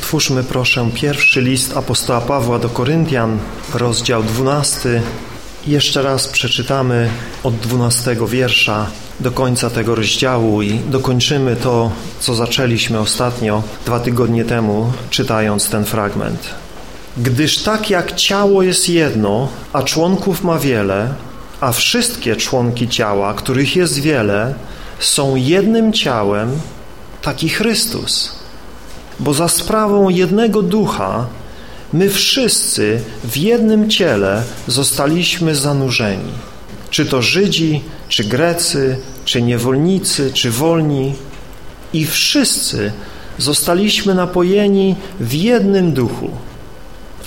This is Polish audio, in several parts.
Otwórzmy proszę pierwszy list apostoła Pawła do Koryntian, rozdział 12. Jeszcze raz przeczytamy od 12 wiersza do końca tego rozdziału i dokończymy to, co zaczęliśmy ostatnio, dwa tygodnie temu, czytając ten fragment. Gdyż tak jak ciało jest jedno, a członków ma wiele, a wszystkie członki ciała, których jest wiele, są jednym ciałem, taki Chrystus. Bo za sprawą jednego ducha my wszyscy w jednym ciele zostaliśmy zanurzeni. Czy to Żydzi, czy Grecy, czy niewolnicy, czy wolni. I wszyscy zostaliśmy napojeni w jednym duchu.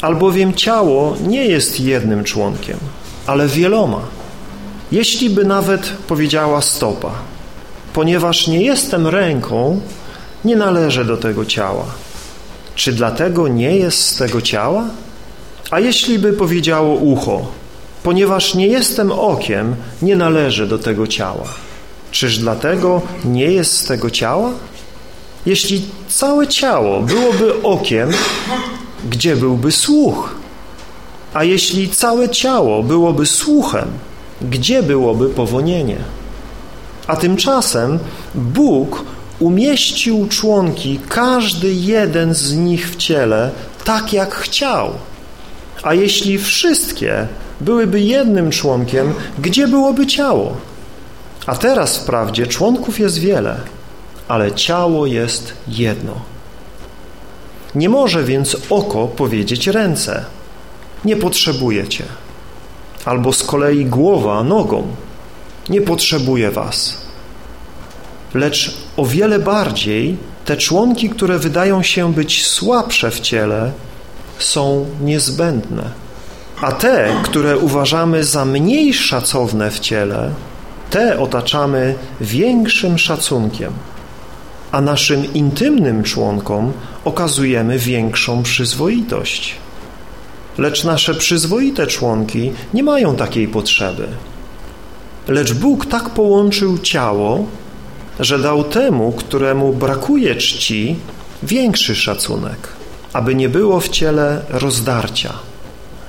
Albowiem ciało nie jest jednym członkiem, ale wieloma. Jeśli by nawet powiedziała stopa, ponieważ nie jestem ręką, nie należę do tego ciała. Czy dlatego nie jest z tego ciała? A jeśli by powiedziało ucho, ponieważ nie jestem okiem, nie należę do tego ciała. Czyż dlatego nie jest z tego ciała? Jeśli całe ciało byłoby okiem, gdzie byłby słuch? A jeśli całe ciało byłoby słuchem, gdzie byłoby powonienie? A tymczasem Bóg umieścił członki, każdy jeden z nich w ciele, tak jak chciał. A jeśli wszystkie byłyby jednym członkiem, gdzie byłoby ciało? A teraz wprawdzie członków jest wiele, ale ciało jest jedno. Nie może więc oko powiedzieć ręce, nie potrzebuje cię. Albo z kolei głowa nogą, nie potrzebuje was. Lecz o wiele bardziej te członki, które wydają się być słabsze w ciele, są niezbędne. A te, które uważamy za mniej szacowne w ciele, te otaczamy większym szacunkiem, a naszym intymnym członkom okazujemy większą przyzwoitość. Lecz nasze przyzwoite członki nie mają takiej potrzeby. Lecz Bóg tak połączył ciało, że dał temu, któremu brakuje czci, większy szacunek, aby nie było w ciele rozdarcia,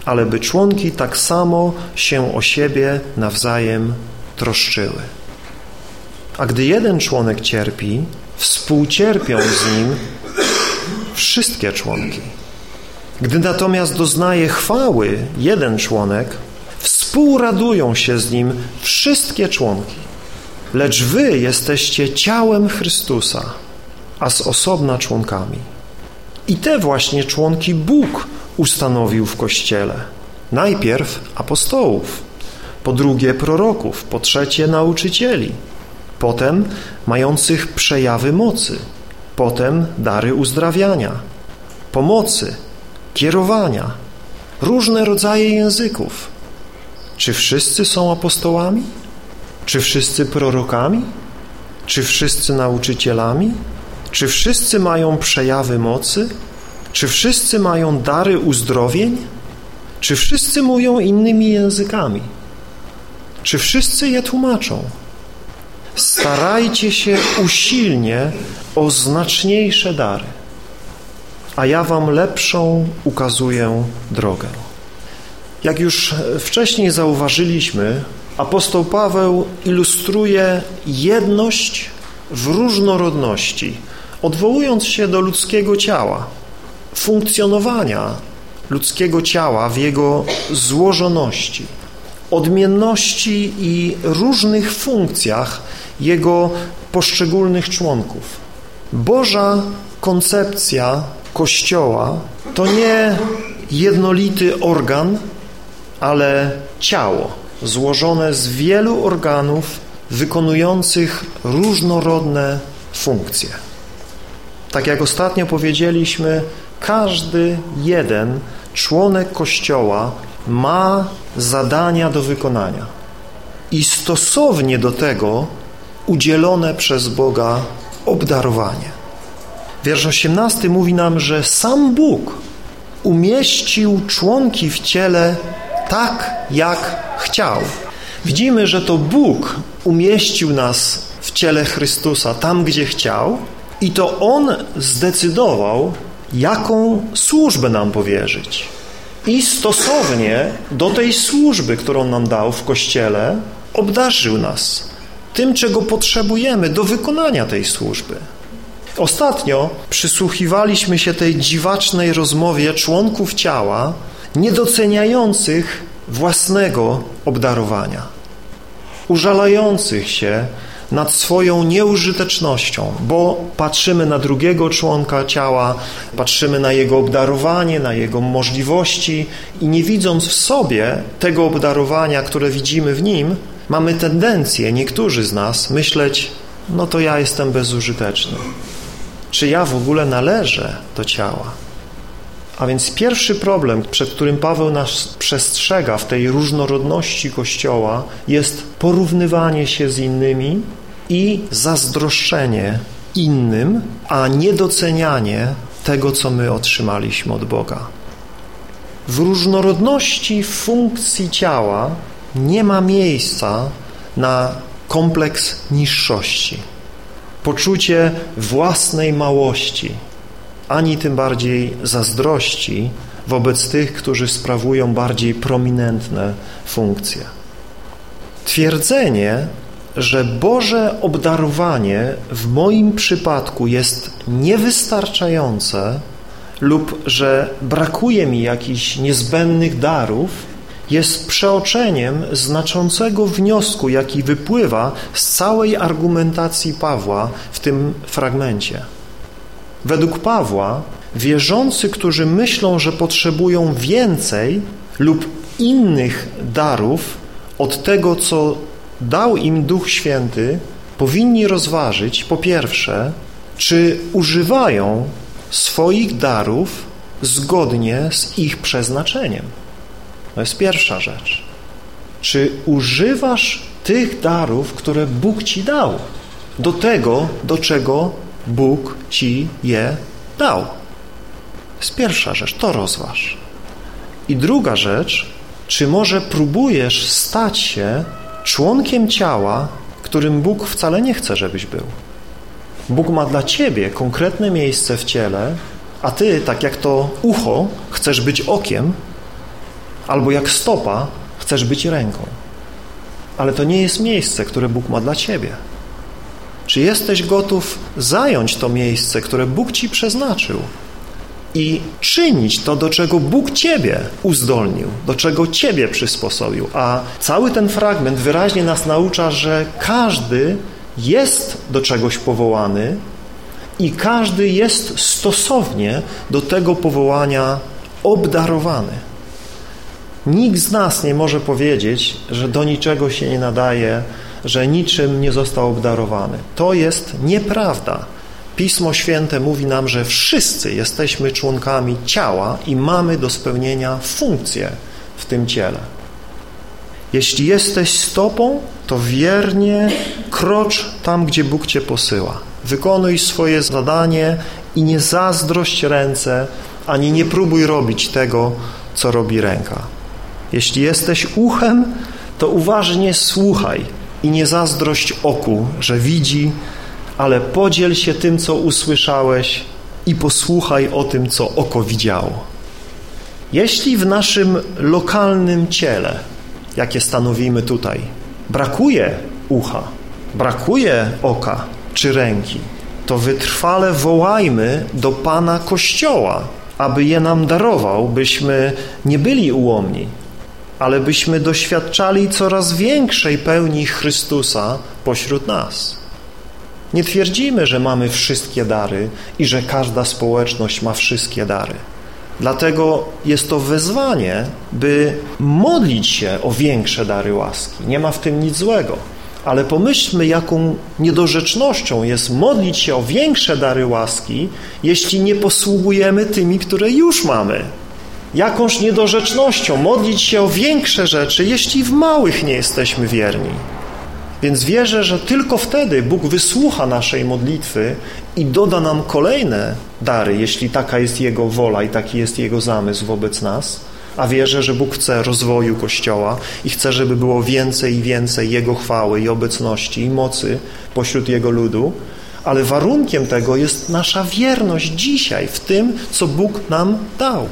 ale by członki tak samo się o siebie nawzajem troszczyły. A gdy jeden członek cierpi, współcierpią z nim wszystkie członki. Gdy natomiast doznaje chwały jeden członek, współradują się z nim wszystkie członki. Lecz wy jesteście ciałem Chrystusa, a z osobna członkami. I te właśnie członki Bóg ustanowił w Kościele. Najpierw apostołów, po drugie proroków, po trzecie nauczycieli, potem mających przejawy mocy, potem dary uzdrawiania, pomocy, kierowania, różne rodzaje języków. Czy wszyscy są apostołami? Czy wszyscy prorokami? Czy wszyscy nauczycielami? Czy wszyscy mają przejawy mocy? Czy wszyscy mają dary uzdrowień? Czy wszyscy mówią innymi językami? Czy wszyscy je tłumaczą? Starajcie się usilnie o znaczniejsze dary, a ja wam lepszą ukazuję drogę. Jak już wcześniej zauważyliśmy, apostoł Paweł ilustruje jedność w różnorodności, odwołując się do ludzkiego ciała, funkcjonowania ludzkiego ciała w jego złożoności, odmienności i różnych funkcjach jego poszczególnych członków. Boża koncepcja Kościoła to nie jednolity organ, ale ciało złożone z wielu organów wykonujących różnorodne funkcje. Tak jak ostatnio powiedzieliśmy, każdy jeden członek Kościoła ma zadania do wykonania i stosownie do tego udzielone przez Boga obdarowanie. Wiersz 18 mówi nam, że sam Bóg umieścił członki w ciele tak, jak chciał. Widzimy, że to Bóg umieścił nas w ciele Chrystusa tam, gdzie chciał i to On zdecydował, jaką służbę nam powierzyć. I stosownie do tej służby, którą nam dał w Kościele, obdarzył nas tym, czego potrzebujemy do wykonania tej służby. Ostatnio przysłuchiwaliśmy się tej dziwacznej rozmowie członków ciała, niedoceniających własnego obdarowania, użalających się nad swoją nieużytecznością, bo patrzymy na drugiego członka ciała, patrzymy na jego obdarowanie, na jego możliwości i nie widząc w sobie tego obdarowania, które widzimy w nim, mamy tendencję, niektórzy z nas, myśleć, no to ja jestem bezużyteczny. Czy ja w ogóle należę do ciała? A więc pierwszy problem, przed którym Paweł nas przestrzega w tej różnorodności Kościoła jest porównywanie się z innymi i zazdroszczenie innym, a niedocenianie tego, co my otrzymaliśmy od Boga. W różnorodności funkcji ciała nie ma miejsca na kompleks niższości, poczucie własnej małości, ani tym bardziej zazdrości wobec tych, którzy sprawują bardziej prominentne funkcje. Twierdzenie, że Boże obdarowanie w moim przypadku jest niewystarczające lub że brakuje mi jakichś niezbędnych darów, jest przeoczeniem znaczącego wniosku, jaki wypływa z całej argumentacji Pawła w tym fragmencie. Według Pawła wierzący, którzy myślą, że potrzebują więcej lub innych darów od tego, co dał im Duch Święty, powinni rozważyć po pierwsze, czy używają swoich darów zgodnie z ich przeznaczeniem. To jest pierwsza rzecz. Czy używasz tych darów, które Bóg Ci dał do tego, do czego Bóg Ci je dał? Jest pierwsza rzecz, to rozważ. I druga rzecz, czy może próbujesz stać się członkiem ciała, którym Bóg wcale nie chce, żebyś był. Bóg ma dla ciebie konkretne miejsce w ciele, a ty, tak jak to ucho, chcesz być okiem, albo jak stopa, chcesz być ręką. Ale to nie jest miejsce, które Bóg ma dla ciebie. Czy jesteś gotów zająć to miejsce, które Bóg ci przeznaczył? i czynić to, do czego Bóg Ciebie uzdolnił, do czego Ciebie przysposobił. A cały ten fragment wyraźnie nas naucza, że każdy jest do czegoś powołany i każdy jest stosownie do tego powołania obdarowany. Nikt z nas nie może powiedzieć, że do niczego się nie nadaje, że niczym nie został obdarowany. To jest nieprawda. Pismo Święte mówi nam, że wszyscy jesteśmy członkami ciała i mamy do spełnienia funkcję w tym ciele. Jeśli jesteś stopą, to wiernie krocz tam, gdzie Bóg Cię posyła. Wykonuj swoje zadanie i nie zazdrość ręce, ani nie próbuj robić tego, co robi ręka. Jeśli jesteś uchem, to uważnie słuchaj i nie zazdrość oku, że widzi, ale podziel się tym, co usłyszałeś i posłuchaj o tym, co oko widziało. Jeśli w naszym lokalnym ciele, jakie stanowimy tutaj, brakuje ucha, brakuje oka czy ręki, to wytrwale wołajmy do Pana Kościoła, aby je nam darował, byśmy nie byli ułomni, ale byśmy doświadczali coraz większej pełni Chrystusa pośród nas. Nie twierdzimy, że mamy wszystkie dary i że każda społeczność ma wszystkie dary. Dlatego jest to wezwanie, by modlić się o większe dary łaski. Nie ma w tym nic złego. Ale pomyślmy, jaką niedorzecznością jest modlić się o większe dary łaski, jeśli nie posługujemy tymi, które już mamy. Jakąż niedorzecznością modlić się o większe rzeczy, jeśli w małych nie jesteśmy wierni. Więc wierzę, że tylko wtedy Bóg wysłucha naszej modlitwy i doda nam kolejne dary, jeśli taka jest Jego wola i taki jest Jego zamysł wobec nas. A wierzę, że Bóg chce rozwoju Kościoła i chce, żeby było więcej i więcej Jego chwały i obecności i mocy pośród Jego ludu. ale warunkiem tego jest nasza wierność dzisiaj w tym, co Bóg nam dał.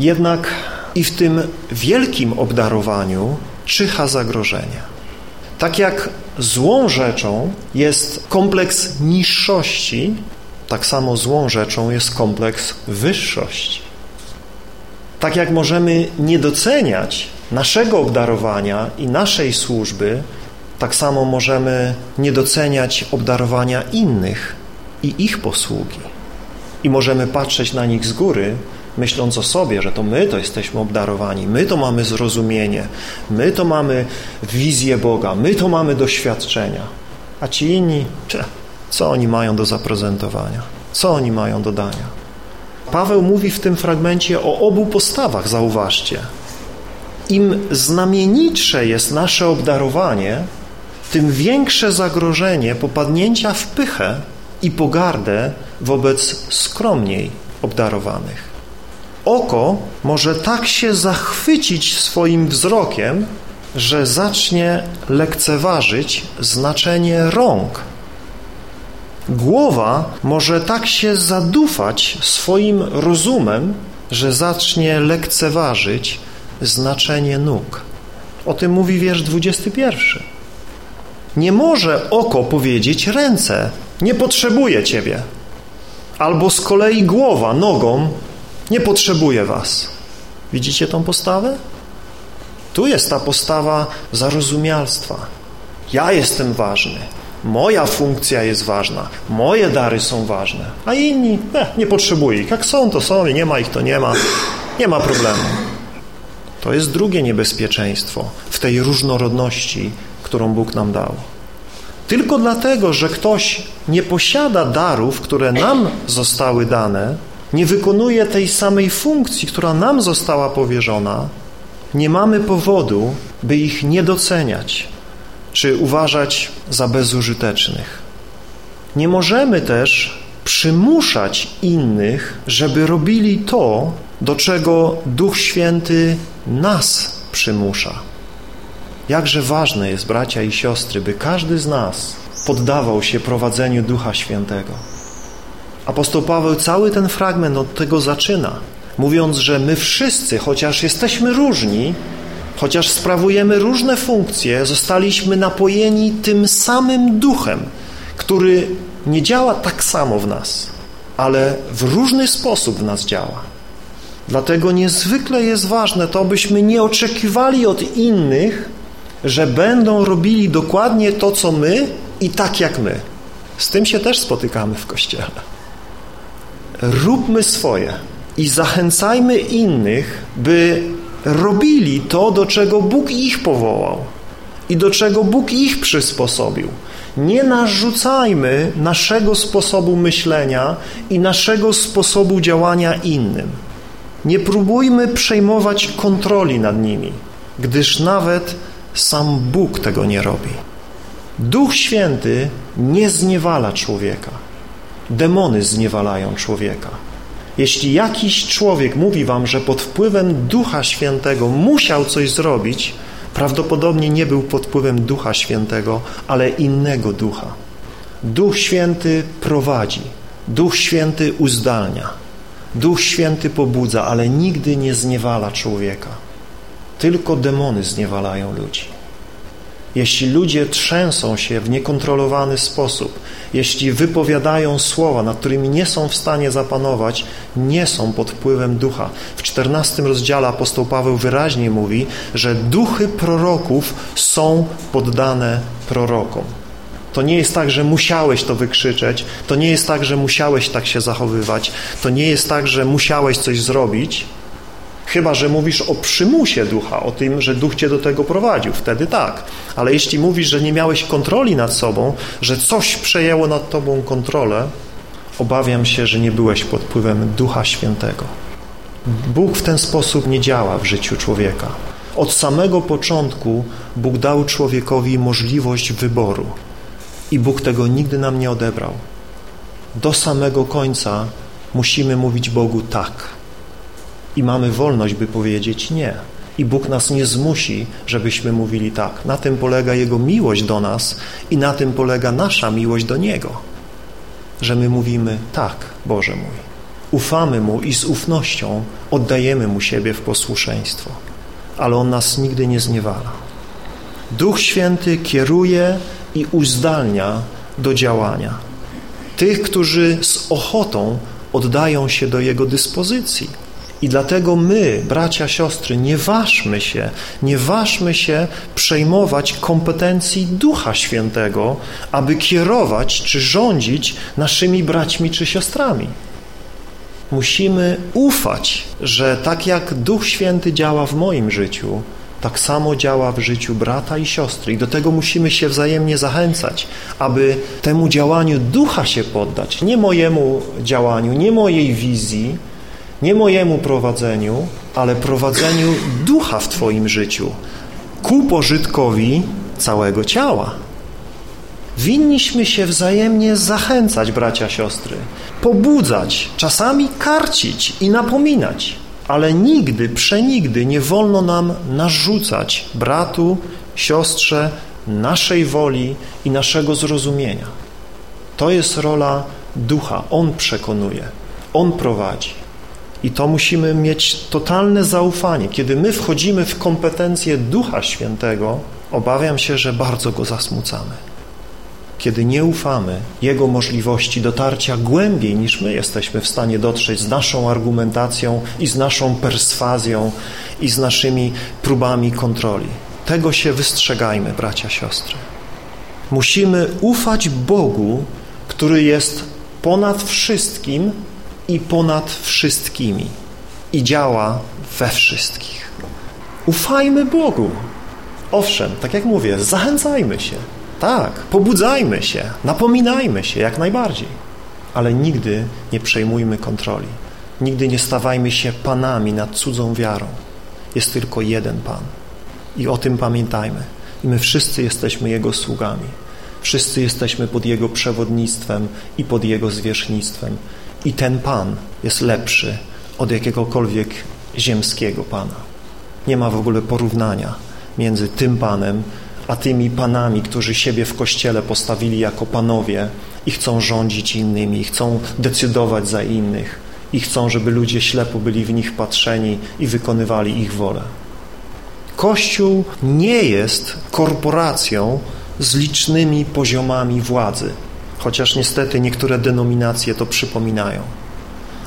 Jednak i w tym wielkim obdarowaniu czyha zagrożenie. Tak jak złą rzeczą jest kompleks niższości, tak samo złą rzeczą jest kompleks wyższości. Tak jak możemy nie doceniać naszego obdarowania i naszej służby, tak samo możemy nie doceniać obdarowania innych i ich posługi. I możemy patrzeć na nich z góry, myśląc o sobie, że to my to jesteśmy obdarowani, my to mamy zrozumienie, my to mamy wizję Boga, my to mamy doświadczenia. A ci inni, co oni mają do zaprezentowania? Co oni mają do dania? Paweł mówi w tym fragmencie o obu postawach, zauważcie. Im znamienitsze jest nasze obdarowanie, tym większe zagrożenie popadnięcia w pychę i pogardę wobec skromniej obdarowanych. Oko może tak się zachwycić swoim wzrokiem, że zacznie lekceważyć znaczenie rąk. Głowa może tak się zadufać swoim rozumem, że zacznie lekceważyć znaczenie nóg. O tym mówi wiersz 21. Nie może oko powiedzieć ręce, nie potrzebuje Ciebie. Albo z kolei głowa nogą, nie potrzebuje Was. Widzicie tą postawę? Tu jest ta postawa zarozumialstwa. Ja jestem ważny, moja funkcja jest ważna, moje dary są ważne, a inni eh, nie potrzebuję ich. Jak są, to są, nie ma ich, to nie ma. Nie ma problemu. To jest drugie niebezpieczeństwo w tej różnorodności, którą Bóg nam dał. Tylko dlatego, że ktoś nie posiada darów, które nam zostały dane, nie wykonuje tej samej funkcji, która nam została powierzona, nie mamy powodu, by ich nie doceniać czy uważać za bezużytecznych. Nie możemy też przymuszać innych, żeby robili to, do czego Duch Święty nas przymusza. Jakże ważne jest, bracia i siostry, by każdy z nas poddawał się prowadzeniu Ducha Świętego. Apostoł Paweł cały ten fragment od tego zaczyna, mówiąc, że my wszyscy, chociaż jesteśmy różni, chociaż sprawujemy różne funkcje, zostaliśmy napojeni tym samym duchem, który nie działa tak samo w nas, ale w różny sposób w nas działa. Dlatego niezwykle jest ważne to, byśmy nie oczekiwali od innych, że będą robili dokładnie to, co my i tak jak my. Z tym się też spotykamy w Kościele. Róbmy swoje i zachęcajmy innych, by robili to, do czego Bóg ich powołał i do czego Bóg ich przysposobił. Nie narzucajmy naszego sposobu myślenia i naszego sposobu działania innym. Nie próbujmy przejmować kontroli nad nimi, gdyż nawet sam Bóg tego nie robi. Duch Święty nie zniewala człowieka. Demony zniewalają człowieka. Jeśli jakiś człowiek mówi wam, że pod wpływem Ducha Świętego musiał coś zrobić, prawdopodobnie nie był pod wpływem Ducha Świętego, ale innego ducha. Duch Święty prowadzi, Duch Święty uzdalnia, Duch Święty pobudza, ale nigdy nie zniewala człowieka. Tylko demony zniewalają ludzi. Jeśli ludzie trzęsą się w niekontrolowany sposób, jeśli wypowiadają słowa, nad którymi nie są w stanie zapanować, nie są pod wpływem ducha. W czternastym rozdziale apostoł Paweł wyraźnie mówi, że duchy proroków są poddane prorokom. To nie jest tak, że musiałeś to wykrzyczeć, to nie jest tak, że musiałeś tak się zachowywać, to nie jest tak, że musiałeś coś zrobić, Chyba, że mówisz o przymusie ducha, o tym, że duch cię do tego prowadził, wtedy tak. Ale jeśli mówisz, że nie miałeś kontroli nad sobą, że coś przejęło nad tobą kontrolę, obawiam się, że nie byłeś pod wpływem Ducha Świętego. Bóg w ten sposób nie działa w życiu człowieka. Od samego początku Bóg dał człowiekowi możliwość wyboru i Bóg tego nigdy nam nie odebrał. Do samego końca musimy mówić Bogu tak i mamy wolność, by powiedzieć nie. I Bóg nas nie zmusi, żebyśmy mówili tak. Na tym polega Jego miłość do nas i na tym polega nasza miłość do Niego. że my mówimy tak, Boże mój. Ufamy Mu i z ufnością oddajemy Mu siebie w posłuszeństwo. Ale On nas nigdy nie zniewala. Duch Święty kieruje i uzdalnia do działania. Tych, którzy z ochotą oddają się do Jego dyspozycji. I dlatego my, bracia, siostry, nie ważmy się, nie ważmy się przejmować kompetencji Ducha Świętego, aby kierować czy rządzić naszymi braćmi czy siostrami. Musimy ufać, że tak jak Duch Święty działa w moim życiu, tak samo działa w życiu brata i siostry. I do tego musimy się wzajemnie zachęcać, aby temu działaniu ducha się poddać. Nie mojemu działaniu, nie mojej wizji, nie mojemu prowadzeniu, ale prowadzeniu ducha w Twoim życiu ku pożytkowi całego ciała. Winniśmy się wzajemnie zachęcać, bracia, siostry, pobudzać, czasami karcić i napominać ale nigdy, przenigdy nie wolno nam narzucać bratu, siostrze naszej woli i naszego zrozumienia. To jest rola ducha. On przekonuje, on prowadzi. I to musimy mieć totalne zaufanie. Kiedy my wchodzimy w kompetencje Ducha Świętego, obawiam się, że bardzo go zasmucamy kiedy nie ufamy Jego możliwości dotarcia głębiej niż my jesteśmy w stanie dotrzeć z naszą argumentacją i z naszą perswazją i z naszymi próbami kontroli. Tego się wystrzegajmy, bracia, siostry. Musimy ufać Bogu, który jest ponad wszystkim i ponad wszystkimi i działa we wszystkich. Ufajmy Bogu. Owszem, tak jak mówię, zachęcajmy się, tak, pobudzajmy się, napominajmy się jak najbardziej, ale nigdy nie przejmujmy kontroli. Nigdy nie stawajmy się panami nad cudzą wiarą. Jest tylko jeden Pan. I o tym pamiętajmy. I my wszyscy jesteśmy Jego sługami. Wszyscy jesteśmy pod Jego przewodnictwem i pod Jego zwierzchnictwem. I ten Pan jest lepszy od jakiegokolwiek ziemskiego Pana. Nie ma w ogóle porównania między tym Panem a tymi panami, którzy siebie w Kościele postawili jako panowie i chcą rządzić innymi, chcą decydować za innych i chcą, żeby ludzie ślepo byli w nich patrzeni i wykonywali ich wolę. Kościół nie jest korporacją z licznymi poziomami władzy, chociaż niestety niektóre denominacje to przypominają.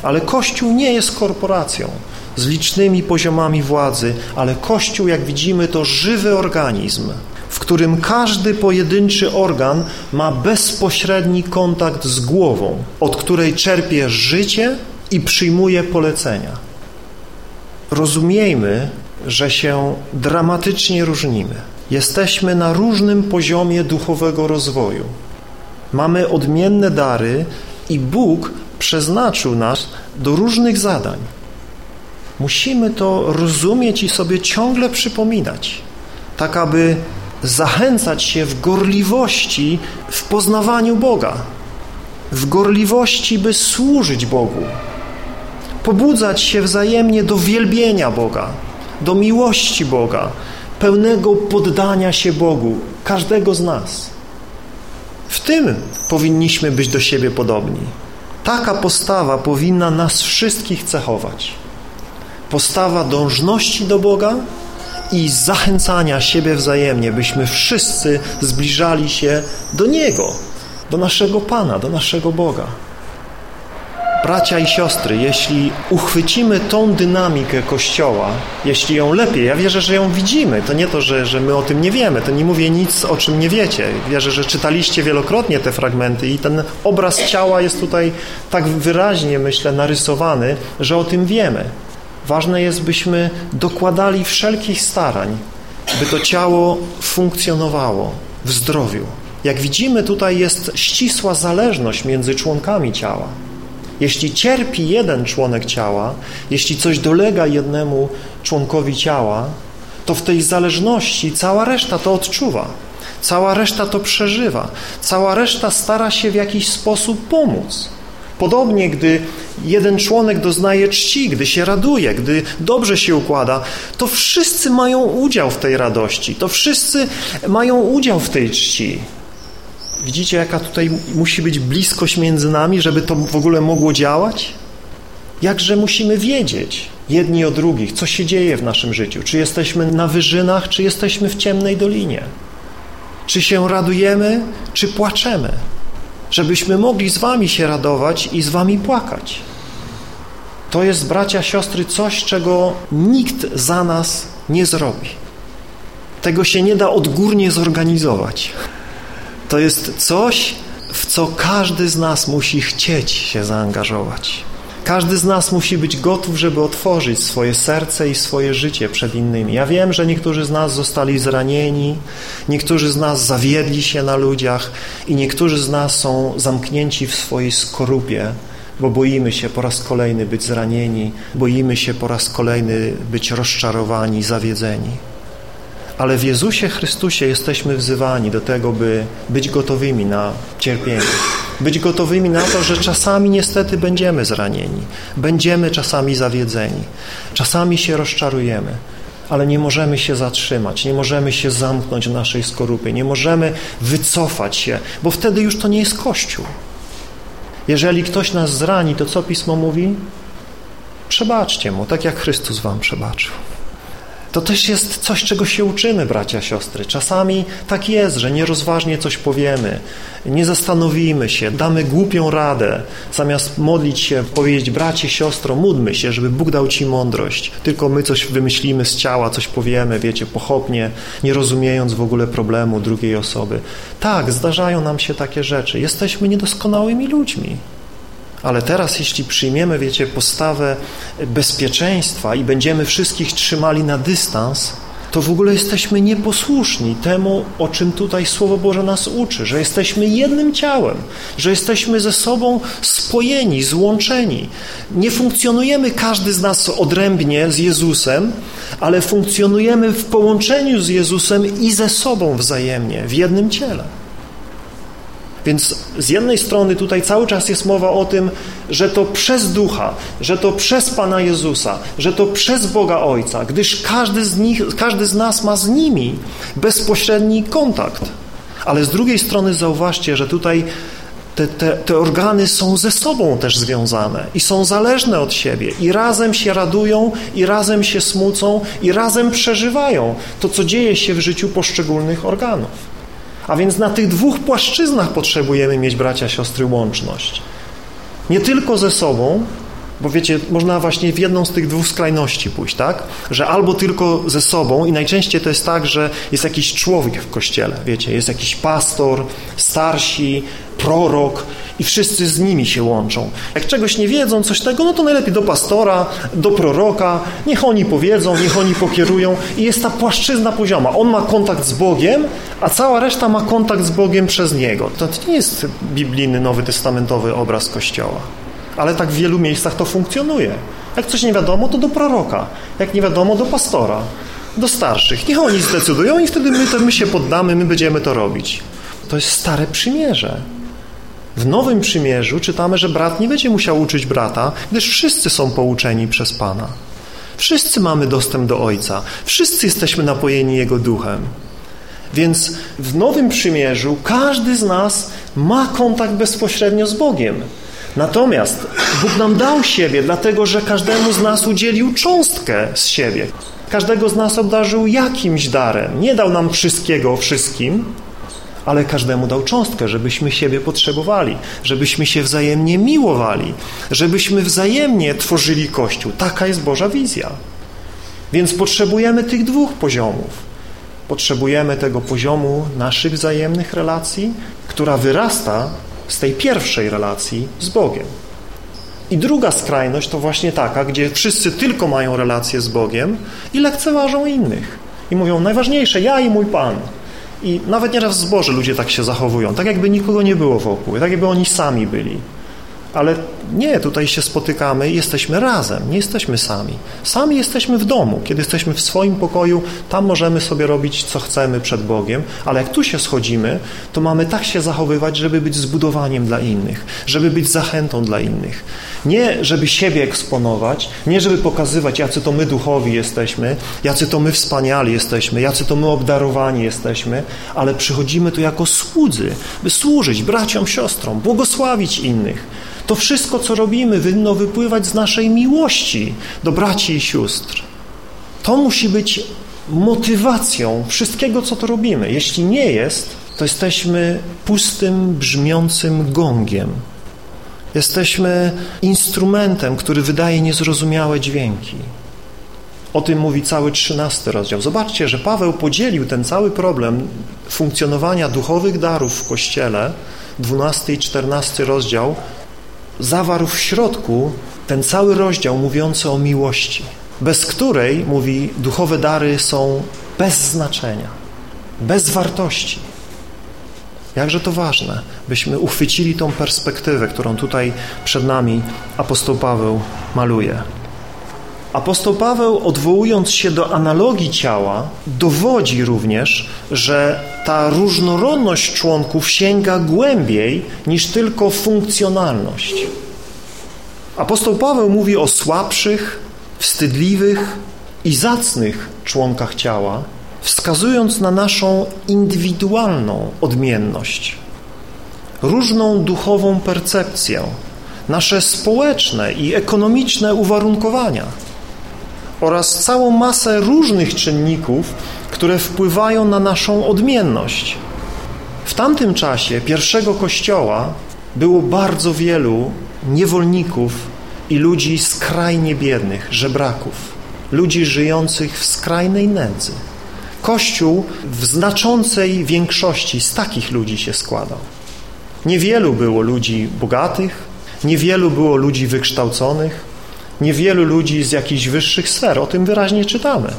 Ale Kościół nie jest korporacją z licznymi poziomami władzy, ale Kościół, jak widzimy, to żywy organizm, w którym każdy pojedynczy organ ma bezpośredni kontakt z głową, od której czerpie życie i przyjmuje polecenia. Rozumiejmy, że się dramatycznie różnimy. Jesteśmy na różnym poziomie duchowego rozwoju. Mamy odmienne dary i Bóg przeznaczył nas do różnych zadań. Musimy to rozumieć i sobie ciągle przypominać, tak aby zachęcać się w gorliwości w poznawaniu Boga, w gorliwości, by służyć Bogu, pobudzać się wzajemnie do wielbienia Boga, do miłości Boga, pełnego poddania się Bogu, każdego z nas. W tym powinniśmy być do siebie podobni. Taka postawa powinna nas wszystkich cechować. Postawa dążności do Boga, i zachęcania siebie wzajemnie, byśmy wszyscy zbliżali się do Niego, do naszego Pana, do naszego Boga. Bracia i siostry, jeśli uchwycimy tą dynamikę Kościoła, jeśli ją lepiej, ja wierzę, że ją widzimy, to nie to, że, że my o tym nie wiemy, to nie mówię nic, o czym nie wiecie. Wierzę, że czytaliście wielokrotnie te fragmenty i ten obraz ciała jest tutaj tak wyraźnie, myślę, narysowany, że o tym wiemy. Ważne jest, byśmy dokładali wszelkich starań, by to ciało funkcjonowało w zdrowiu. Jak widzimy, tutaj jest ścisła zależność między członkami ciała. Jeśli cierpi jeden członek ciała, jeśli coś dolega jednemu członkowi ciała, to w tej zależności cała reszta to odczuwa, cała reszta to przeżywa, cała reszta stara się w jakiś sposób pomóc. Podobnie, gdy jeden członek doznaje czci, gdy się raduje, gdy dobrze się układa, to wszyscy mają udział w tej radości, to wszyscy mają udział w tej czci. Widzicie, jaka tutaj musi być bliskość między nami, żeby to w ogóle mogło działać? Jakże musimy wiedzieć jedni o drugich, co się dzieje w naszym życiu. Czy jesteśmy na wyżynach, czy jesteśmy w ciemnej dolinie. Czy się radujemy, czy płaczemy. Żebyśmy mogli z wami się radować i z wami płakać. To jest, bracia, siostry, coś, czego nikt za nas nie zrobi. Tego się nie da odgórnie zorganizować. To jest coś, w co każdy z nas musi chcieć się zaangażować. Każdy z nas musi być gotów, żeby otworzyć swoje serce i swoje życie przed innymi. Ja wiem, że niektórzy z nas zostali zranieni, niektórzy z nas zawiedli się na ludziach i niektórzy z nas są zamknięci w swojej skorupie, bo boimy się po raz kolejny być zranieni, boimy się po raz kolejny być rozczarowani, zawiedzeni. Ale w Jezusie Chrystusie jesteśmy wzywani do tego, by być gotowymi na cierpienie. Być gotowymi na to, że czasami niestety będziemy zranieni, będziemy czasami zawiedzeni, czasami się rozczarujemy, ale nie możemy się zatrzymać, nie możemy się zamknąć w naszej skorupie, nie możemy wycofać się, bo wtedy już to nie jest Kościół. Jeżeli ktoś nas zrani, to co Pismo mówi? Przebaczcie mu, tak jak Chrystus wam przebaczył. To też jest coś, czego się uczymy, bracia, siostry. Czasami tak jest, że nierozważnie coś powiemy, nie zastanowimy się, damy głupią radę, zamiast modlić się, powiedzieć, bracie, siostro, módlmy się, żeby Bóg dał ci mądrość. Tylko my coś wymyślimy z ciała, coś powiemy, wiecie, pochopnie, nie rozumiejąc w ogóle problemu drugiej osoby. Tak, zdarzają nam się takie rzeczy. Jesteśmy niedoskonałymi ludźmi. Ale teraz, jeśli przyjmiemy, wiecie, postawę bezpieczeństwa i będziemy wszystkich trzymali na dystans, to w ogóle jesteśmy nieposłuszni temu, o czym tutaj Słowo Boże nas uczy, że jesteśmy jednym ciałem, że jesteśmy ze sobą spojeni, złączeni. Nie funkcjonujemy każdy z nas odrębnie z Jezusem, ale funkcjonujemy w połączeniu z Jezusem i ze sobą wzajemnie, w jednym ciele. Więc z jednej strony tutaj cały czas jest mowa o tym, że to przez Ducha, że to przez Pana Jezusa, że to przez Boga Ojca, gdyż każdy z, nich, każdy z nas ma z nimi bezpośredni kontakt. Ale z drugiej strony zauważcie, że tutaj te, te, te, organy są ze sobą też związane i są zależne od siebie i razem się radują, i razem się smucą, i razem przeżywają to, co dzieje się w życiu poszczególnych organów. A więc na tych dwóch płaszczyznach potrzebujemy mieć, bracia, siostry, łączność. Nie tylko ze sobą, bo wiecie, można właśnie w jedną z tych dwóch skrajności pójść, tak? Że albo tylko ze sobą i najczęściej to jest tak, że jest jakiś człowiek w kościele, wiecie, jest jakiś pastor, starsi, prorok i wszyscy z nimi się łączą. Jak czegoś nie wiedzą, coś tego, no to najlepiej do pastora, do proroka, niech oni powiedzą, niech oni pokierują i jest ta płaszczyzna pozioma. On ma kontakt z Bogiem, a cała reszta ma kontakt z Bogiem przez Niego. To nie jest biblijny, nowy testamentowy obraz Kościoła. Ale tak w wielu miejscach to funkcjonuje. Jak coś nie wiadomo, to do proroka. Jak nie wiadomo, do pastora, do starszych. Niech oni zdecydują i wtedy my, to my się poddamy, my będziemy to robić. To jest stare przymierze. W Nowym Przymierzu czytamy, że brat nie będzie musiał uczyć brata, gdyż wszyscy są pouczeni przez Pana. Wszyscy mamy dostęp do Ojca. Wszyscy jesteśmy napojeni Jego duchem. Więc w Nowym Przymierzu każdy z nas ma kontakt bezpośrednio z Bogiem. Natomiast Bóg nam dał siebie, dlatego że każdemu z nas udzielił cząstkę z siebie. Każdego z nas obdarzył jakimś darem. Nie dał nam wszystkiego wszystkim, ale każdemu dał cząstkę, żebyśmy siebie potrzebowali, żebyśmy się wzajemnie miłowali, żebyśmy wzajemnie tworzyli Kościół. Taka jest Boża wizja. Więc potrzebujemy tych dwóch poziomów. Potrzebujemy tego poziomu naszych wzajemnych relacji, która wyrasta z tej pierwszej relacji z Bogiem. I druga skrajność to właśnie taka, gdzie wszyscy tylko mają relacje z Bogiem i lekceważą innych. I mówią, najważniejsze ja i mój Pan. I nawet nieraz w zborze ludzie tak się zachowują, tak jakby nikogo nie było wokół, tak jakby oni sami byli. Ale nie, tutaj się spotykamy i jesteśmy razem, nie jesteśmy sami. Sami jesteśmy w domu. Kiedy jesteśmy w swoim pokoju, tam możemy sobie robić, co chcemy przed Bogiem, ale jak tu się schodzimy, to mamy tak się zachowywać, żeby być zbudowaniem dla innych, żeby być zachętą dla innych. Nie, żeby siebie eksponować, nie, żeby pokazywać, jacy to my duchowi jesteśmy, jacy to my wspaniali jesteśmy, jacy to my obdarowani jesteśmy, ale przychodzimy tu jako słudzy, by służyć braciom, siostrom, błogosławić innych. To wszystko, co robimy, winno wypływać z naszej miłości do braci i sióstr. To musi być motywacją wszystkiego, co to robimy. Jeśli nie jest, to jesteśmy pustym, brzmiącym gongiem. Jesteśmy instrumentem, który wydaje niezrozumiałe dźwięki. O tym mówi cały trzynasty rozdział. Zobaczcie, że Paweł podzielił ten cały problem funkcjonowania duchowych darów w Kościele, dwunasty i czternasty rozdział, zawarł w środku ten cały rozdział mówiący o miłości, bez której, mówi, duchowe dary są bez znaczenia, bez wartości. Jakże to ważne, byśmy uchwycili tą perspektywę, którą tutaj przed nami apostoł Paweł maluje. Apostoł Paweł, odwołując się do analogii ciała, dowodzi również, że ta różnorodność członków sięga głębiej niż tylko funkcjonalność. Apostoł Paweł mówi o słabszych, wstydliwych i zacnych członkach ciała, wskazując na naszą indywidualną odmienność, różną duchową percepcję, nasze społeczne i ekonomiczne uwarunkowania oraz całą masę różnych czynników, które wpływają na naszą odmienność. W tamtym czasie pierwszego kościoła było bardzo wielu niewolników i ludzi skrajnie biednych, żebraków, ludzi żyjących w skrajnej nędzy. Kościół w znaczącej większości z takich ludzi się składał. Niewielu było ludzi bogatych, niewielu było ludzi wykształconych, niewielu ludzi z jakichś wyższych sfer, o tym wyraźnie czytamy.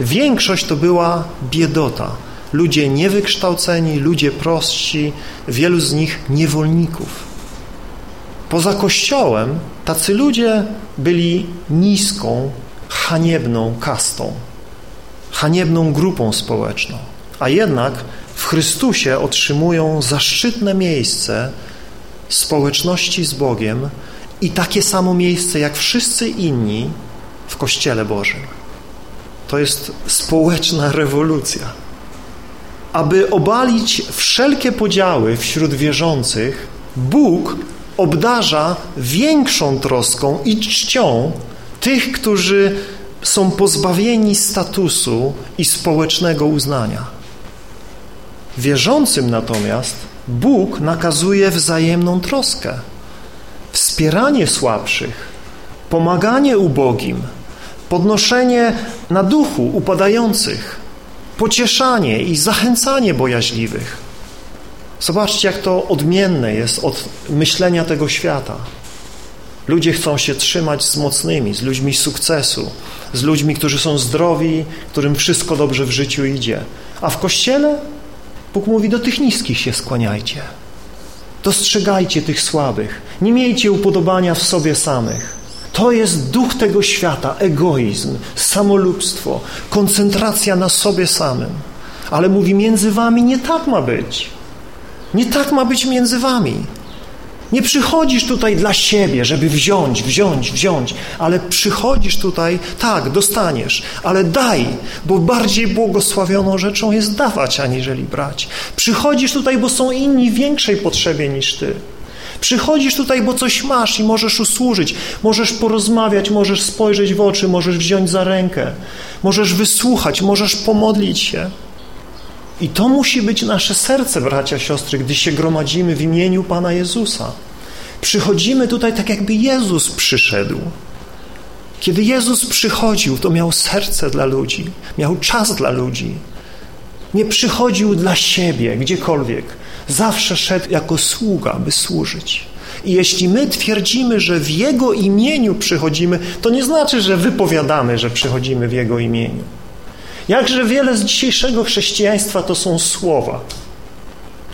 Większość to była biedota, ludzie niewykształceni, ludzie prostsi, wielu z nich niewolników. Poza Kościołem tacy ludzie byli niską, haniebną kastą, haniebną grupą społeczną, a jednak w Chrystusie otrzymują zaszczytne miejsce społeczności z Bogiem i takie samo miejsce jak wszyscy inni w Kościele Bożym. To jest społeczna rewolucja. Aby obalić wszelkie podziały wśród wierzących, Bóg obdarza większą troską i czcią tych, którzy są pozbawieni statusu i społecznego uznania. Wierzącym natomiast Bóg nakazuje wzajemną troskę, wspieranie słabszych, pomaganie ubogim, podnoszenie na duchu upadających, pocieszanie i zachęcanie bojaźliwych. Zobaczcie, jak to odmienne jest od myślenia tego świata. Ludzie chcą się trzymać z mocnymi, z ludźmi sukcesu, z ludźmi, którzy są zdrowi, którym wszystko dobrze w życiu idzie. A w Kościele Bóg mówi, do tych niskich się skłaniajcie. Dostrzegajcie tych słabych. Nie miejcie upodobania w sobie samych. To jest duch tego świata, egoizm, samolubstwo, koncentracja na sobie samym. Ale mówi, między wami nie tak ma być. Nie tak ma być między wami. Nie przychodzisz tutaj dla siebie, żeby wziąć, wziąć, wziąć, ale przychodzisz tutaj, tak, dostaniesz, ale daj, bo bardziej błogosławioną rzeczą jest dawać, aniżeli brać. Przychodzisz tutaj, bo są inni w większej potrzebie niż ty. Przychodzisz tutaj, bo coś masz i możesz usłużyć, możesz porozmawiać, możesz spojrzeć w oczy, możesz wziąć za rękę, możesz wysłuchać, możesz pomodlić się. I to musi być nasze serce, bracia, siostry, gdy się gromadzimy w imieniu Pana Jezusa. Przychodzimy tutaj tak, jakby Jezus przyszedł. Kiedy Jezus przychodził, to miał serce dla ludzi, miał czas dla ludzi. Nie przychodził dla siebie, gdziekolwiek. Zawsze szedł jako sługa, by służyć. I jeśli my twierdzimy, że w Jego imieniu przychodzimy, to nie znaczy, że wypowiadamy, że przychodzimy w Jego imieniu. Jakże wiele z dzisiejszego chrześcijaństwa to są słowa.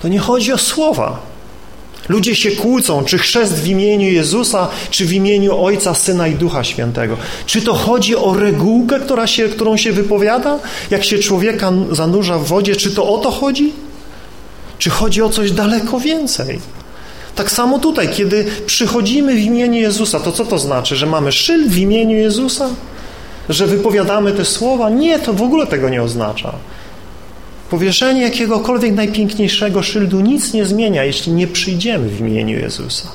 To nie chodzi o słowa, Ludzie się kłócą, czy chrzest w imieniu Jezusa, czy w imieniu Ojca, Syna i Ducha Świętego. Czy to chodzi o regułkę, która się, którą się wypowiada, jak się człowieka zanurza w wodzie? Czy to o to chodzi? Czy chodzi o coś daleko więcej? Tak samo tutaj, kiedy przychodzimy w imieniu Jezusa, to co to znaczy? Że mamy szyld w imieniu Jezusa? Że wypowiadamy te słowa? Nie, to w ogóle tego nie oznacza. Powieszenie jakiegokolwiek najpiękniejszego szyldu nic nie zmienia, jeśli nie przyjdziemy w imieniu Jezusa.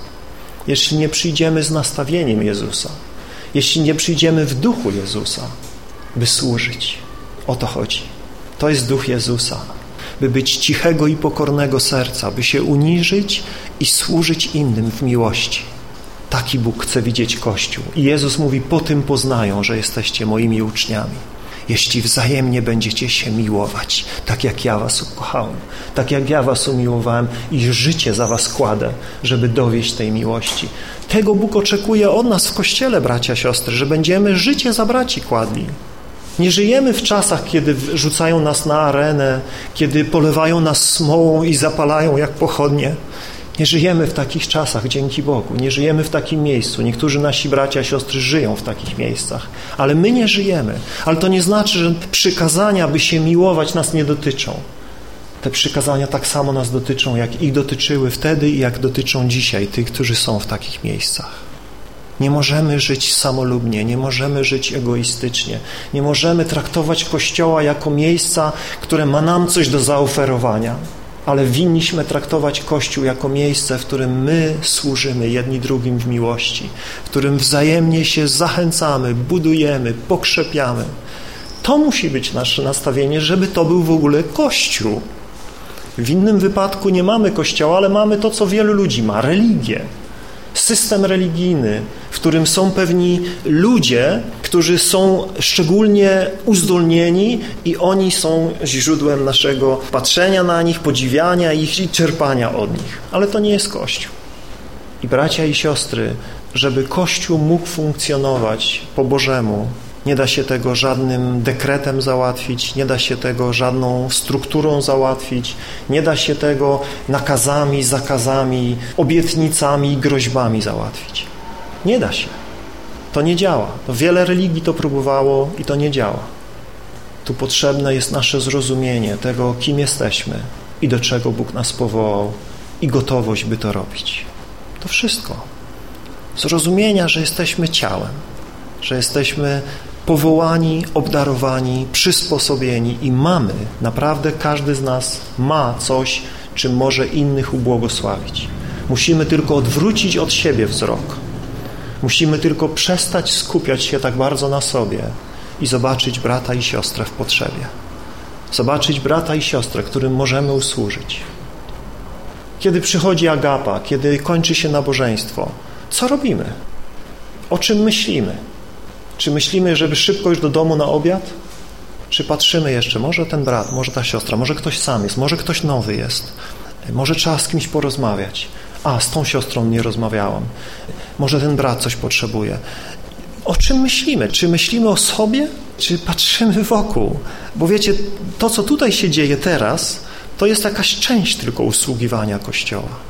Jeśli nie przyjdziemy z nastawieniem Jezusa. Jeśli nie przyjdziemy w duchu Jezusa, by służyć. O to chodzi. To jest duch Jezusa. By być cichego i pokornego serca, by się uniżyć i służyć innym w miłości. Taki Bóg chce widzieć Kościół. I Jezus mówi, po tym poznają, że jesteście moimi uczniami jeśli wzajemnie będziecie się miłować, tak jak ja was ukochałem, tak jak ja was umiłowałem i życie za was kładę, żeby dowieść tej miłości. Tego Bóg oczekuje od nas w Kościele, bracia, siostry, że będziemy życie za braci kładli. Nie żyjemy w czasach, kiedy rzucają nas na arenę, kiedy polewają nas smołą i zapalają jak pochodnie. Nie żyjemy w takich czasach, dzięki Bogu. Nie żyjemy w takim miejscu. Niektórzy nasi bracia, siostry żyją w takich miejscach, ale my nie żyjemy. Ale to nie znaczy, że przykazania, by się miłować, nas nie dotyczą. Te przykazania tak samo nas dotyczą, jak ich dotyczyły wtedy i jak dotyczą dzisiaj tych, którzy są w takich miejscach. Nie możemy żyć samolubnie, nie możemy żyć egoistycznie, nie możemy traktować Kościoła jako miejsca, które ma nam coś do zaoferowania ale winniśmy traktować Kościół jako miejsce, w którym my służymy jedni drugim w miłości, w którym wzajemnie się zachęcamy, budujemy, pokrzepiamy. To musi być nasze nastawienie, żeby to był w ogóle Kościół. W innym wypadku nie mamy Kościoła, ale mamy to, co wielu ludzi ma, religię system religijny, w którym są pewni ludzie, którzy są szczególnie uzdolnieni i oni są źródłem naszego patrzenia na nich, podziwiania ich i czerpania od nich. Ale to nie jest Kościół. I bracia i siostry, żeby Kościół mógł funkcjonować po Bożemu, nie da się tego żadnym dekretem załatwić, nie da się tego żadną strukturą załatwić, nie da się tego nakazami, zakazami, obietnicami i groźbami załatwić. Nie da się. To nie działa. Wiele religii to próbowało i to nie działa. Tu potrzebne jest nasze zrozumienie tego, kim jesteśmy i do czego Bóg nas powołał i gotowość, by to robić. To wszystko. Zrozumienia, że jesteśmy ciałem, że jesteśmy powołani, obdarowani, przysposobieni i mamy, naprawdę każdy z nas ma coś, czym może innych ubłogosławić. Musimy tylko odwrócić od siebie wzrok. Musimy tylko przestać skupiać się tak bardzo na sobie i zobaczyć brata i siostrę w potrzebie. Zobaczyć brata i siostrę, którym możemy usłużyć. Kiedy przychodzi agapa, kiedy kończy się nabożeństwo, co robimy? O czym myślimy? Czy myślimy, żeby szybko już do domu na obiad? Czy patrzymy jeszcze, może ten brat, może ta siostra, może ktoś sam jest, może ktoś nowy jest, może trzeba z kimś porozmawiać. A, z tą siostrą nie rozmawiałam. Może ten brat coś potrzebuje. O czym myślimy? Czy myślimy o sobie, czy patrzymy wokół? Bo wiecie, to co tutaj się dzieje teraz, to jest jakaś część tylko usługiwania Kościoła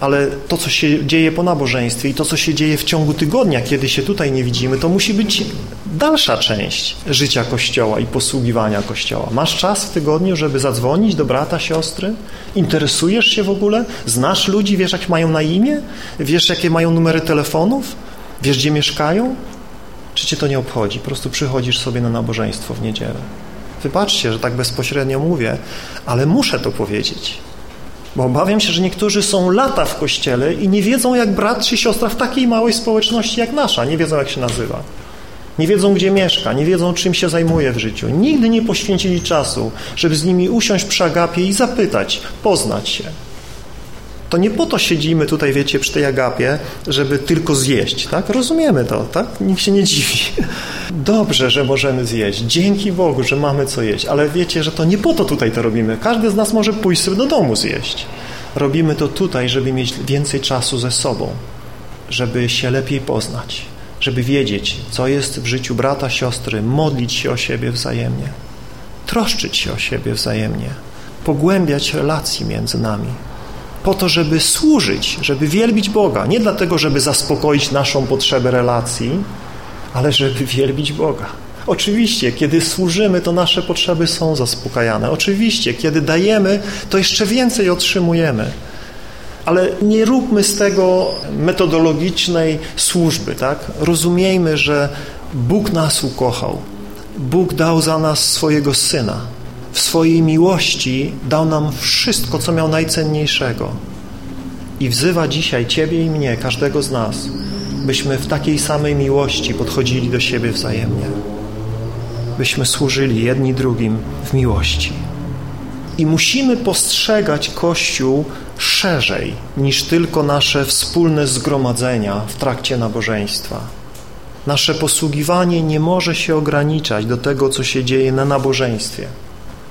ale to, co się dzieje po nabożeństwie i to, co się dzieje w ciągu tygodnia, kiedy się tutaj nie widzimy, to musi być dalsza część życia Kościoła i posługiwania Kościoła. Masz czas w tygodniu, żeby zadzwonić do brata, siostry? Interesujesz się w ogóle? Znasz ludzi? Wiesz, jak mają na imię? Wiesz, jakie mają numery telefonów? Wiesz, gdzie mieszkają? Czy cię to nie obchodzi? Po prostu przychodzisz sobie na nabożeństwo w niedzielę. Wybaczcie, że tak bezpośrednio mówię, ale muszę to powiedzieć. Bo obawiam się, że niektórzy są lata w kościele i nie wiedzą, jak brat czy siostra w takiej małej społeczności jak nasza. Nie wiedzą, jak się nazywa. Nie wiedzą, gdzie mieszka, nie wiedzą, czym się zajmuje w życiu. Nigdy nie poświęcili czasu, żeby z nimi usiąść przy agapie i zapytać, poznać się. To nie po to siedzimy tutaj, wiecie, przy tej agapie, żeby tylko zjeść, tak? Rozumiemy to, tak? Nikt się nie dziwi. Dobrze, że możemy zjeść. Dzięki Bogu, że mamy co jeść. Ale wiecie, że to nie po to tutaj to robimy. Każdy z nas może pójść sobie do domu zjeść. Robimy to tutaj, żeby mieć więcej czasu ze sobą, żeby się lepiej poznać, żeby wiedzieć, co jest w życiu brata, siostry, modlić się o siebie wzajemnie, troszczyć się o siebie wzajemnie, pogłębiać relacje między nami po to, żeby służyć, żeby wielbić Boga. Nie dlatego, żeby zaspokoić naszą potrzebę relacji, ale żeby wielbić Boga. Oczywiście, kiedy służymy, to nasze potrzeby są zaspokajane. Oczywiście, kiedy dajemy, to jeszcze więcej otrzymujemy. Ale nie róbmy z tego metodologicznej służby, tak? Rozumiejmy, że Bóg nas ukochał. Bóg dał za nas swojego Syna. W swojej miłości dał nam wszystko, co miał najcenniejszego. I wzywa dzisiaj Ciebie i mnie, każdego z nas, byśmy w takiej samej miłości podchodzili do siebie wzajemnie. Byśmy służyli jedni drugim w miłości. I musimy postrzegać Kościół szerzej niż tylko nasze wspólne zgromadzenia w trakcie nabożeństwa. Nasze posługiwanie nie może się ograniczać do tego, co się dzieje na nabożeństwie,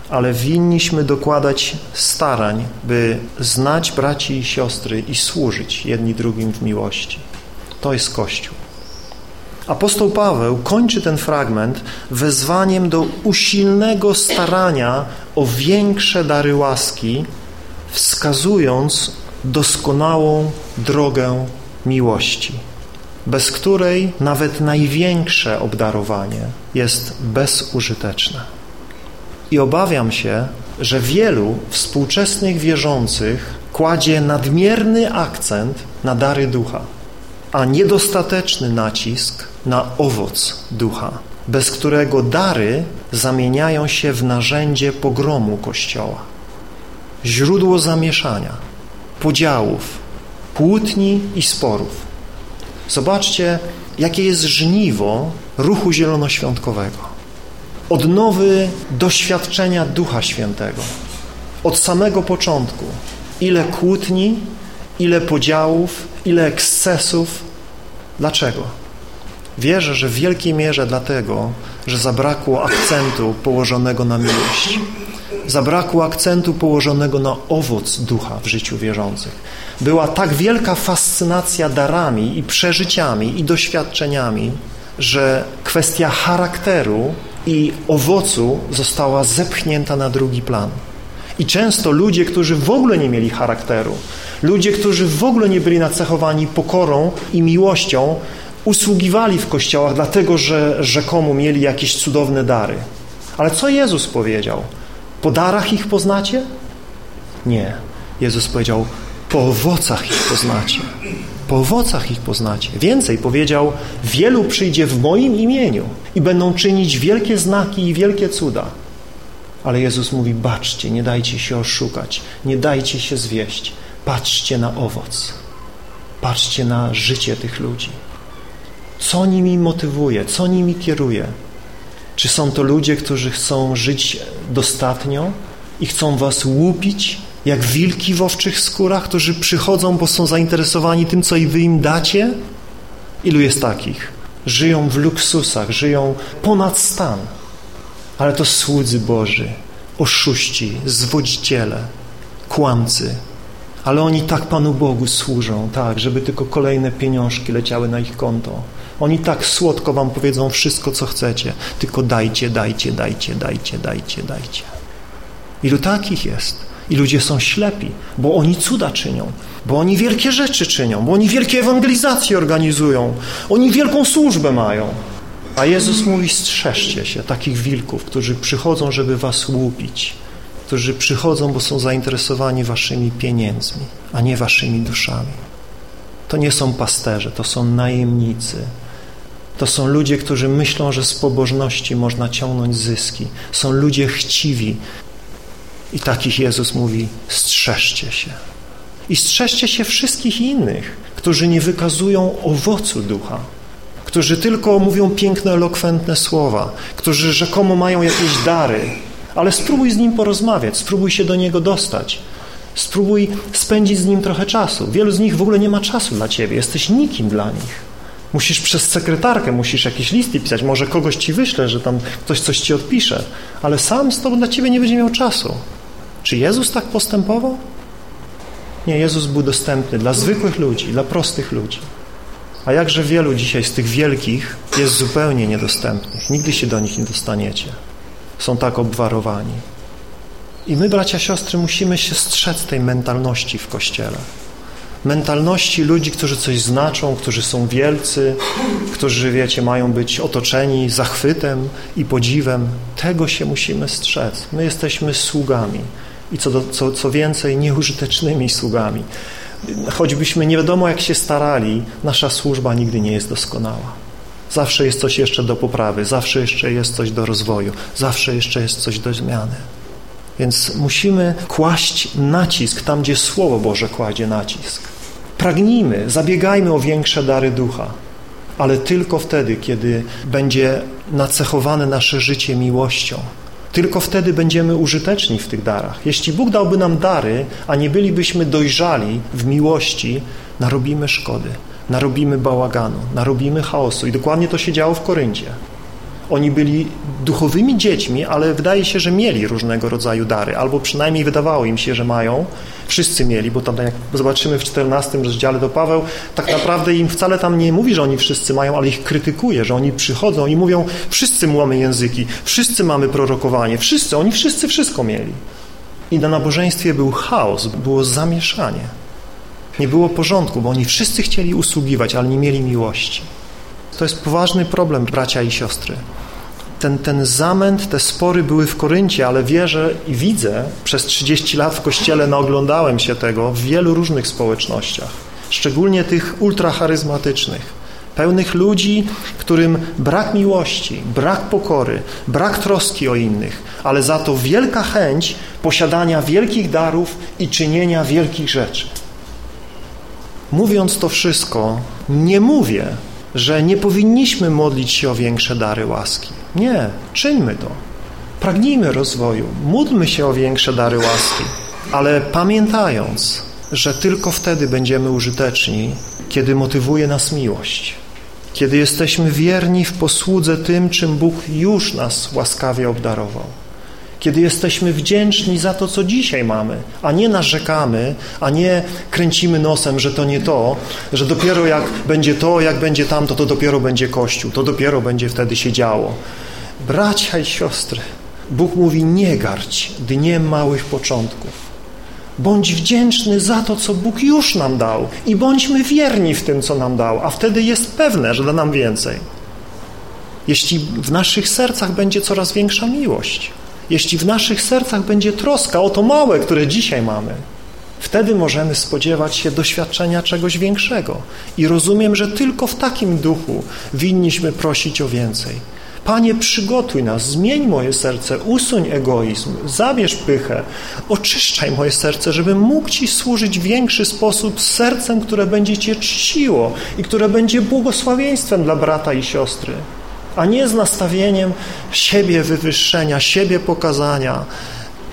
ale winniśmy dokładać starań, by znać braci i siostry i służyć jedni drugim w miłości. To jest Kościół. Apostoł Paweł kończy ten fragment wezwaniem do usilnego starania o większe dary łaski, wskazując doskonałą drogę miłości, bez której nawet największe obdarowanie jest bezużyteczne. I obawiam się, że wielu współczesnych wierzących kładzie nadmierny akcent na dary ducha, a niedostateczny nacisk na owoc ducha, bez którego dary zamieniają się w narzędzie pogromu Kościoła. Źródło zamieszania, podziałów, kłótni i sporów. Zobaczcie, jakie jest żniwo ruchu zielonoświątkowego. Odnowy doświadczenia Ducha Świętego. Od samego początku. Ile kłótni, ile podziałów, ile ekscesów. Dlaczego? Wierzę, że w wielkiej mierze dlatego, że zabrakło akcentu położonego na miłość. Zabrakło akcentu położonego na owoc ducha w życiu wierzących. Była tak wielka fascynacja darami i przeżyciami i doświadczeniami, że kwestia charakteru i owocu została zepchnięta na drugi plan. I często ludzie, którzy w ogóle nie mieli charakteru, ludzie, którzy w ogóle nie byli nacechowani pokorą i miłością, usługiwali w kościołach, dlatego że rzekomo mieli jakieś cudowne dary. Ale co Jezus powiedział? Po darach ich poznacie? Nie. Jezus powiedział, po owocach ich poznacie. Po owocach ich poznacie. Więcej powiedział, wielu przyjdzie w moim imieniu i będą czynić wielkie znaki i wielkie cuda. Ale Jezus mówi, baczcie, nie dajcie się oszukać, nie dajcie się zwieść. Patrzcie na owoc. Patrzcie na życie tych ludzi. Co nimi motywuje? Co nimi kieruje? Czy są to ludzie, którzy chcą żyć dostatnio i chcą was łupić jak wilki w owczych skórach, którzy przychodzą, bo są zainteresowani tym, co i wy im dacie? Ilu jest takich? Żyją w luksusach, żyją ponad stan. Ale to słudzy Boży, oszuści, zwodziciele, kłamcy. Ale oni tak Panu Bogu służą, tak, żeby tylko kolejne pieniążki leciały na ich konto. Oni tak słodko wam powiedzą wszystko, co chcecie, tylko dajcie, dajcie, dajcie, dajcie, dajcie, dajcie. Ilu takich jest? I ludzie są ślepi, bo oni cuda czynią, bo oni wielkie rzeczy czynią, bo oni wielkie ewangelizacje organizują, oni wielką służbę mają. A Jezus mówi, strzeżcie się takich wilków, którzy przychodzą, żeby was łupić, którzy przychodzą, bo są zainteresowani waszymi pieniędzmi, a nie waszymi duszami. To nie są pasterze, to są najemnicy, to są ludzie, którzy myślą, że z pobożności można ciągnąć zyski. Są ludzie chciwi. I takich Jezus mówi, strzeżcie się. I strzeżcie się wszystkich innych, którzy nie wykazują owocu ducha, którzy tylko mówią piękne, elokwentne słowa, którzy rzekomo mają jakieś dary, ale spróbuj z nim porozmawiać, spróbuj się do niego dostać. Spróbuj spędzić z nim trochę czasu. Wielu z nich w ogóle nie ma czasu dla ciebie, jesteś nikim dla nich. Musisz przez sekretarkę, musisz jakieś listy pisać, może kogoś ci wyśle, że tam ktoś coś ci odpisze, ale sam z tobą dla ciebie nie będzie miał czasu. Czy Jezus tak postępował? Nie, Jezus był dostępny dla zwykłych ludzi, dla prostych ludzi. A jakże wielu dzisiaj z tych wielkich jest zupełnie niedostępnych. Nigdy się do nich nie dostaniecie. Są tak obwarowani. I my, bracia, siostry, musimy się strzec tej mentalności w Kościele. Mentalności ludzi, którzy coś znaczą, którzy są wielcy, którzy, wiecie, mają być otoczeni zachwytem i podziwem. Tego się musimy strzec. My jesteśmy sługami i co, do, co, co więcej, nieużytecznymi sługami. Choćbyśmy nie wiadomo jak się starali, nasza służba nigdy nie jest doskonała. Zawsze jest coś jeszcze do poprawy, zawsze jeszcze jest coś do rozwoju, zawsze jeszcze jest coś do zmiany. Więc musimy kłaść nacisk tam, gdzie Słowo Boże kładzie nacisk. Pragnijmy, zabiegajmy o większe dary ducha, ale tylko wtedy, kiedy będzie nacechowane nasze życie miłością. Tylko wtedy będziemy użyteczni w tych darach. Jeśli Bóg dałby nam dary, a nie bylibyśmy dojrzali w miłości, narobimy szkody, narobimy bałaganu, narobimy chaosu. I dokładnie to się działo w Koryncie. Oni byli duchowymi dziećmi, ale wydaje się, że mieli różnego rodzaju dary, albo przynajmniej wydawało im się, że mają. Wszyscy mieli, bo tam jak zobaczymy w 14 rozdziale, to Paweł tak naprawdę im wcale tam nie mówi, że oni wszyscy mają, ale ich krytykuje, że oni przychodzą i mówią, wszyscy mamy języki, wszyscy mamy prorokowanie, wszyscy, oni wszyscy wszystko mieli. I na nabożeństwie był chaos, było zamieszanie. Nie było porządku, bo oni wszyscy chcieli usługiwać, ale nie mieli miłości. To jest poważny problem, bracia i siostry. Ten, ten zamęt, te spory były w Koryncie, ale wierzę i widzę, przez 30 lat w Kościele naoglądałem się tego w wielu różnych społecznościach, szczególnie tych ultracharyzmatycznych, pełnych ludzi, którym brak miłości, brak pokory, brak troski o innych, ale za to wielka chęć posiadania wielkich darów i czynienia wielkich rzeczy. Mówiąc to wszystko, nie mówię, że nie powinniśmy modlić się o większe dary łaski. Nie, czyńmy to. Pragnijmy rozwoju, módlmy się o większe dary łaski, ale pamiętając, że tylko wtedy będziemy użyteczni, kiedy motywuje nas miłość, kiedy jesteśmy wierni w posłudze tym, czym Bóg już nas łaskawie obdarował kiedy jesteśmy wdzięczni za to, co dzisiaj mamy, a nie narzekamy, a nie kręcimy nosem, że to nie to, że dopiero jak będzie to, jak będzie tamto, to dopiero będzie Kościół, to dopiero będzie wtedy się działo. Bracia i siostry, Bóg mówi nie garć dniem małych początków. Bądź wdzięczny za to, co Bóg już nam dał i bądźmy wierni w tym, co nam dał, a wtedy jest pewne, że da nam więcej. Jeśli w naszych sercach będzie coraz większa miłość, jeśli w naszych sercach będzie troska o to małe, które dzisiaj mamy, wtedy możemy spodziewać się doświadczenia czegoś większego. I rozumiem, że tylko w takim duchu winniśmy prosić o więcej. Panie, przygotuj nas, zmień moje serce, usuń egoizm, zabierz pychę, oczyszczaj moje serce, żebym mógł Ci służyć w większy sposób z sercem, które będzie Cię czciło i które będzie błogosławieństwem dla brata i siostry a nie z nastawieniem siebie wywyższenia, siebie pokazania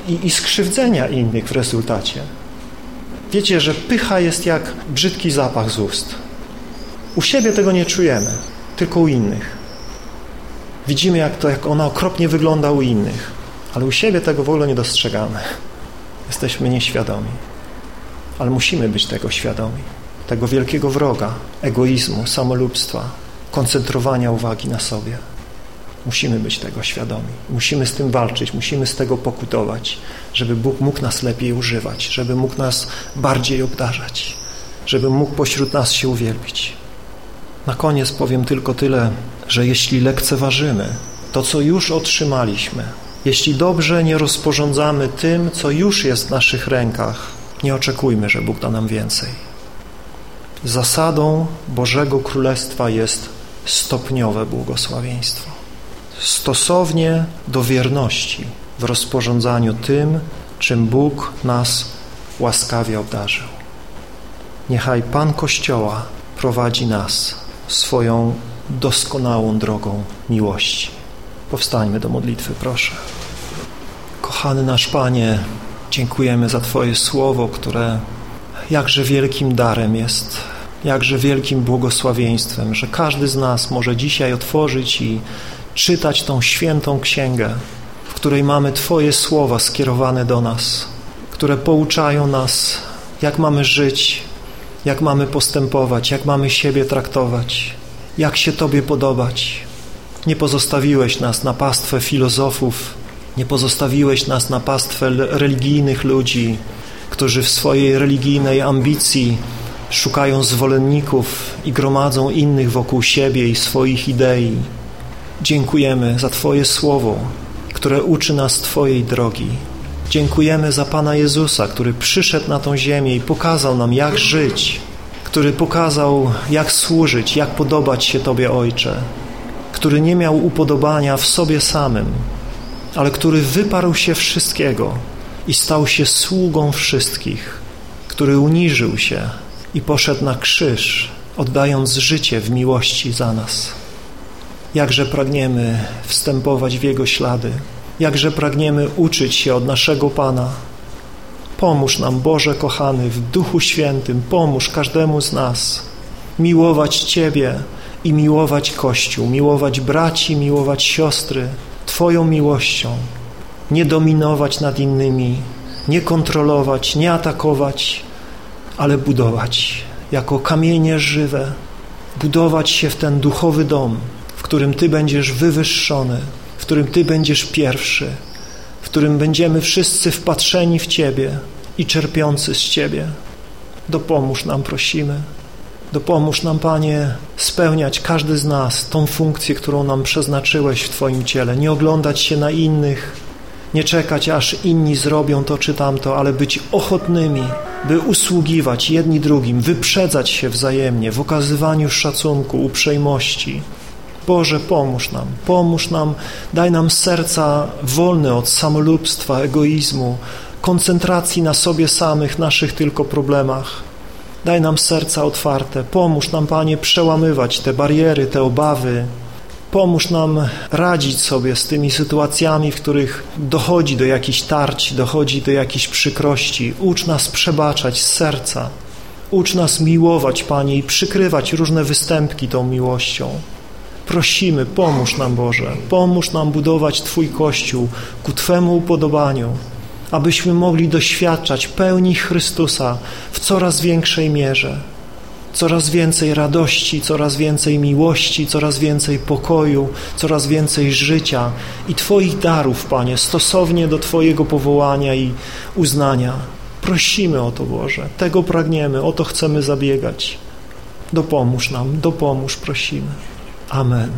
i, i skrzywdzenia innych w rezultacie. Wiecie, że pycha jest jak brzydki zapach z ust. U siebie tego nie czujemy, tylko u innych. Widzimy, jak, to, jak ona okropnie wygląda u innych, ale u siebie tego w ogóle nie dostrzegamy. Jesteśmy nieświadomi, ale musimy być tego świadomi. Tego wielkiego wroga, egoizmu, samolubstwa, koncentrowania uwagi na sobie. Musimy być tego świadomi. Musimy z tym walczyć, musimy z tego pokutować, żeby Bóg mógł nas lepiej używać, żeby mógł nas bardziej obdarzać, żeby mógł pośród nas się uwielbić. Na koniec powiem tylko tyle, że jeśli lekceważymy to, co już otrzymaliśmy, jeśli dobrze nie rozporządzamy tym, co już jest w naszych rękach, nie oczekujmy, że Bóg da nam więcej. Zasadą Bożego Królestwa jest stopniowe błogosławieństwo. Stosownie do wierności w rozporządzaniu tym, czym Bóg nas łaskawie obdarzył. Niechaj Pan Kościoła prowadzi nas swoją doskonałą drogą miłości. Powstańmy do modlitwy, proszę. Kochany nasz Panie, dziękujemy za Twoje słowo, które jakże wielkim darem jest jakże wielkim błogosławieństwem, że każdy z nas może dzisiaj otworzyć i czytać tą świętą księgę, w której mamy Twoje słowa skierowane do nas, które pouczają nas, jak mamy żyć, jak mamy postępować, jak mamy siebie traktować, jak się Tobie podobać. Nie pozostawiłeś nas na pastwę filozofów, Nie pozostawiłeś nas na pastwę religijnych ludzi, którzy w swojej religijnej ambicji szukają zwolenników i gromadzą innych wokół siebie i swoich idei. Dziękujemy za Twoje słowo, które uczy nas Twojej drogi. Dziękujemy za Pana Jezusa, który przyszedł na tą ziemię i pokazał nam, jak żyć, który pokazał, jak służyć, jak podobać się Tobie, Ojcze, który nie miał upodobania w sobie samym, ale który wyparł się wszystkiego i stał się sługą wszystkich, który uniżył się i poszedł na krzyż, oddając życie w miłości za nas. Jakże pragniemy wstępować w Jego ślady, jakże pragniemy uczyć się od naszego Pana. Pomóż nam, Boże kochany, w Duchu Świętym, pomóż każdemu z nas miłować Ciebie i miłować Kościół, miłować braci, miłować siostry Twoją miłością, nie dominować nad innymi, nie kontrolować, nie atakować, ale budować jako kamienie żywe, budować się w ten duchowy dom, w którym Ty będziesz wywyższony, w którym Ty będziesz pierwszy, w którym będziemy wszyscy wpatrzeni w Ciebie i czerpiący z Ciebie. Dopomóż nam, prosimy. Dopomóż nam, Panie, spełniać każdy z nas tą funkcję, którą nam przeznaczyłeś w Twoim ciele. Nie oglądać się na innych, nie czekać, aż inni zrobią to czy tamto, ale być ochotnymi, by usługiwać jedni drugim, wyprzedzać się wzajemnie w okazywaniu szacunku, uprzejmości. Boże, pomóż nam, pomóż nam, daj nam serca wolne od samolubstwa, egoizmu, koncentracji na sobie samych, naszych tylko problemach. Daj nam serca otwarte, pomóż nam, Panie, przełamywać te bariery, te obawy, Pomóż nam radzić sobie z tymi sytuacjami, w których dochodzi do jakichś tarć, dochodzi do jakichś przykrości. Ucz nas przebaczać z serca. Ucz nas miłować, Panie, i przykrywać różne występki tą miłością. Prosimy, pomóż nam, Boże, pomóż nam budować Twój Kościół ku Twemu upodobaniu, abyśmy mogli doświadczać pełni Chrystusa w coraz większej mierze coraz więcej radości, coraz więcej miłości, coraz więcej pokoju, coraz więcej życia i Twoich darów, Panie, stosownie do Twojego powołania i uznania. Prosimy o to, Boże, tego pragniemy, o to chcemy zabiegać. Dopomóż nam, dopomóż, prosimy. Amen.